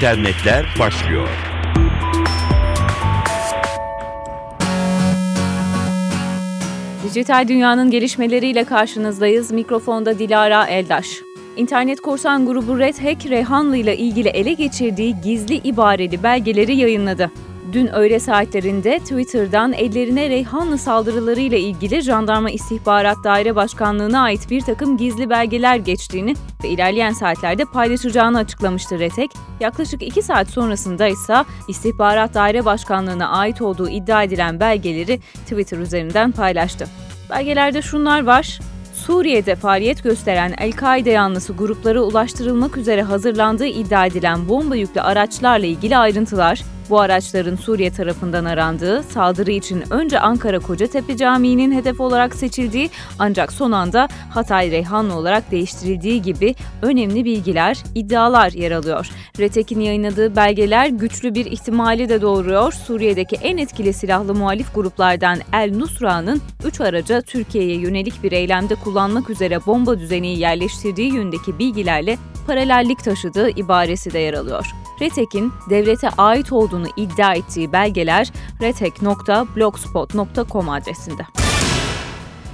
internetler başlıyor. Dijital dünyanın gelişmeleriyle karşınızdayız. Mikrofonda Dilara Eldaş. İnternet korsan grubu Red Hack, Reyhanlı ile ilgili ele geçirdiği gizli ibareli belgeleri yayınladı. Dün öğle saatlerinde Twitter'dan ellerine Reyhanlı saldırılarıyla ilgili Jandarma İstihbarat Daire Başkanlığı'na ait bir takım gizli belgeler geçtiğini ve ilerleyen saatlerde paylaşacağını açıklamıştı Retek. Yaklaşık iki saat sonrasında ise İstihbarat Daire Başkanlığı'na ait olduğu iddia edilen belgeleri Twitter üzerinden paylaştı. Belgelerde şunlar var. Suriye'de faaliyet gösteren El-Kaide yanlısı gruplara ulaştırılmak üzere hazırlandığı iddia edilen bomba yüklü araçlarla ilgili ayrıntılar, bu araçların Suriye tarafından arandığı, saldırı için önce Ankara Kocatepe Camii'nin hedef olarak seçildiği ancak son anda Hatay Reyhanlı olarak değiştirildiği gibi önemli bilgiler, iddialar yer alıyor. Retek'in yayınladığı belgeler güçlü bir ihtimali de doğuruyor. Suriye'deki en etkili silahlı muhalif gruplardan El Nusra'nın 3 araca Türkiye'ye yönelik bir eylemde kullanmak üzere bomba düzeni yerleştirdiği yönündeki bilgilerle paralellik taşıdığı ibaresi de yer alıyor. Retek'in devlete ait olduğunu iddia ettiği belgeler retek.blogspot.com adresinde.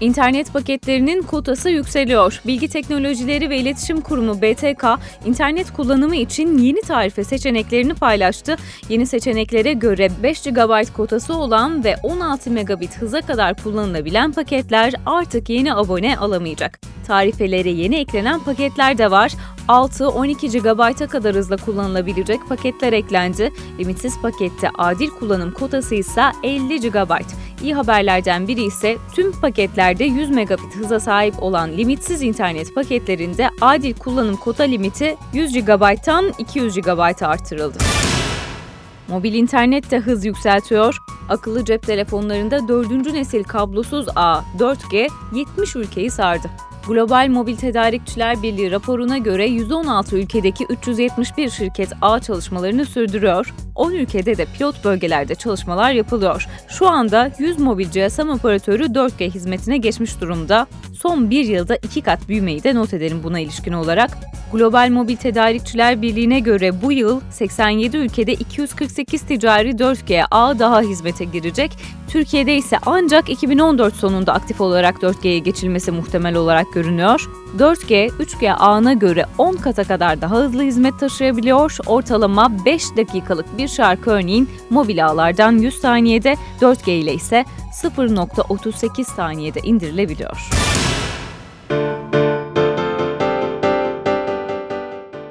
İnternet paketlerinin kotası yükseliyor. Bilgi Teknolojileri ve İletişim Kurumu BTK, internet kullanımı için yeni tarife seçeneklerini paylaştı. Yeni seçeneklere göre 5 GB kotası olan ve 16 megabit hıza kadar kullanılabilen paketler artık yeni abone alamayacak. Tarifelere yeni eklenen paketler de var. 6-12 GB'a kadar hızla kullanılabilecek paketler eklendi. Limitsiz pakette adil kullanım kotası ise 50 GB. İyi haberlerden biri ise tüm paketlerde 100 megabit hıza sahip olan limitsiz internet paketlerinde adil kullanım kota limiti 100 GB'tan 200 GB artırıldı. Mobil internet de hız yükseltiyor. Akıllı cep telefonlarında 4. nesil kablosuz ağ 4G 70 ülkeyi sardı. Global Mobil Tedarikçiler Birliği raporuna göre 116 ülkedeki 371 şirket ağ çalışmalarını sürdürüyor. 10 ülkede de pilot bölgelerde çalışmalar yapılıyor. Şu anda 100 mobil GSM operatörü 4G hizmetine geçmiş durumda. Son bir yılda iki kat büyümeyi de not edelim buna ilişkin olarak. Global Mobil Tedarikçiler Birliği'ne göre bu yıl 87 ülkede 248 ticari 4G ağ daha hizmete girecek. Türkiye'de ise ancak 2014 sonunda aktif olarak 4G'ye geçilmesi muhtemel olarak görünüyor. 4G, 3G ağına göre 10 kata kadar daha hızlı hizmet taşıyabiliyor. Ortalama 5 dakikalık bir şarkı örneğin mobil ağlardan 100 saniyede, 4G ile ise 0.38 saniyede indirilebiliyor.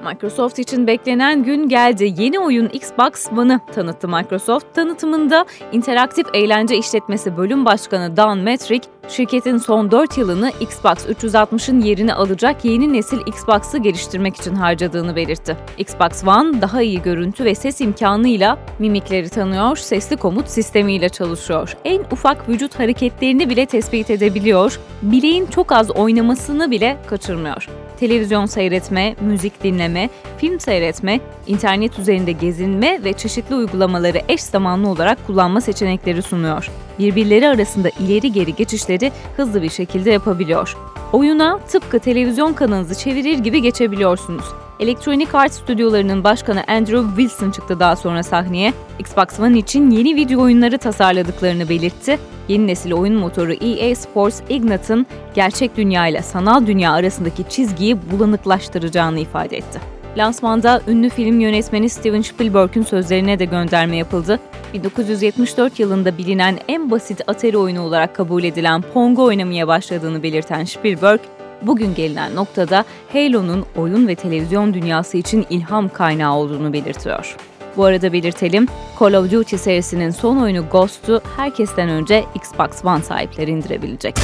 Microsoft için beklenen gün geldi. Yeni oyun Xbox One'ı tanıttı Microsoft. Tanıtımında interaktif eğlence işletmesi bölüm başkanı Dan Metrick, şirketin son 4 yılını Xbox 360'ın yerini alacak yeni nesil Xbox'ı geliştirmek için harcadığını belirtti. Xbox One daha iyi görüntü ve ses imkanıyla mimikleri tanıyor, sesli komut sistemiyle çalışıyor. En ufak vücut hareketlerini bile tespit edebiliyor, bileğin çok az oynamasını bile kaçırmıyor televizyon seyretme, müzik dinleme, film seyretme, internet üzerinde gezinme ve çeşitli uygulamaları eş zamanlı olarak kullanma seçenekleri sunuyor. Birbirleri arasında ileri geri geçişleri hızlı bir şekilde yapabiliyor. Oyuna tıpkı televizyon kanalınızı çevirir gibi geçebiliyorsunuz. Electronic Arts stüdyolarının başkanı Andrew Wilson çıktı daha sonra sahneye. Xbox One için yeni video oyunları tasarladıklarını belirtti. Yeni nesil oyun motoru EA Sports Ignite'ın gerçek dünya ile sanal dünya arasındaki çizgiyi bulanıklaştıracağını ifade etti. Lansmanda ünlü film yönetmeni Steven Spielberg'ün sözlerine de gönderme yapıldı. 1974 yılında bilinen en basit Atari oyunu olarak kabul edilen Pong'u oynamaya başladığını belirten Spielberg, bugün gelinen noktada Halo'nun oyun ve televizyon dünyası için ilham kaynağı olduğunu belirtiyor. Bu arada belirtelim, Call of Duty serisinin son oyunu Ghost'u herkesten önce Xbox One sahipleri indirebilecek.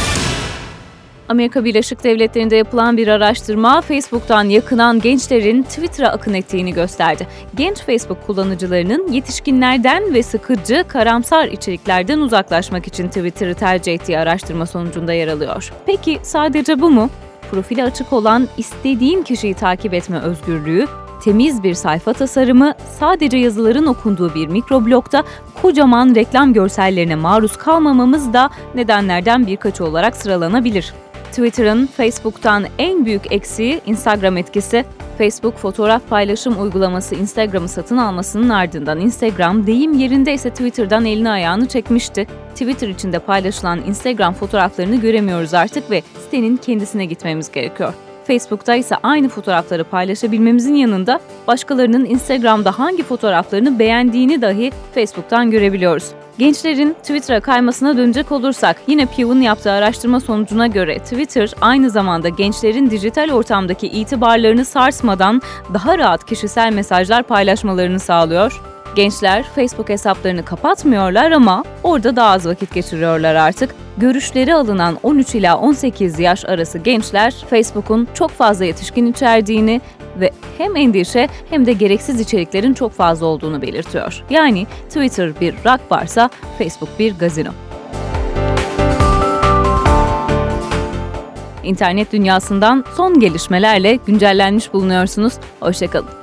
Amerika Birleşik Devletleri'nde yapılan bir araştırma Facebook'tan yakınan gençlerin Twitter'a akın ettiğini gösterdi. Genç Facebook kullanıcılarının yetişkinlerden ve sıkıcı, karamsar içeriklerden uzaklaşmak için Twitter'ı tercih ettiği araştırma sonucunda yer alıyor. Peki sadece bu mu? Profili açık olan istediğin kişiyi takip etme özgürlüğü, temiz bir sayfa tasarımı, sadece yazıların okunduğu bir mikroblogda kocaman reklam görsellerine maruz kalmamamız da nedenlerden birkaçı olarak sıralanabilir. Twitter'ın Facebook'tan en büyük eksiği Instagram etkisi. Facebook fotoğraf paylaşım uygulaması Instagram'ı satın almasının ardından Instagram deyim yerinde ise Twitter'dan elini ayağını çekmişti. Twitter içinde paylaşılan Instagram fotoğraflarını göremiyoruz artık ve sitenin kendisine gitmemiz gerekiyor. Facebook'ta ise aynı fotoğrafları paylaşabilmemizin yanında başkalarının Instagram'da hangi fotoğraflarını beğendiğini dahi Facebook'tan görebiliyoruz. Gençlerin Twitter'a kaymasına dönecek olursak yine Pew'un yaptığı araştırma sonucuna göre Twitter aynı zamanda gençlerin dijital ortamdaki itibarlarını sarsmadan daha rahat kişisel mesajlar paylaşmalarını sağlıyor. Gençler Facebook hesaplarını kapatmıyorlar ama orada daha az vakit geçiriyorlar artık. Görüşleri alınan 13 ila 18 yaş arası gençler Facebook'un çok fazla yetişkin içerdiğini ve hem endişe hem de gereksiz içeriklerin çok fazla olduğunu belirtiyor. Yani Twitter bir rock varsa Facebook bir gazino. İnternet dünyasından son gelişmelerle güncellenmiş bulunuyorsunuz. Hoşçakalın.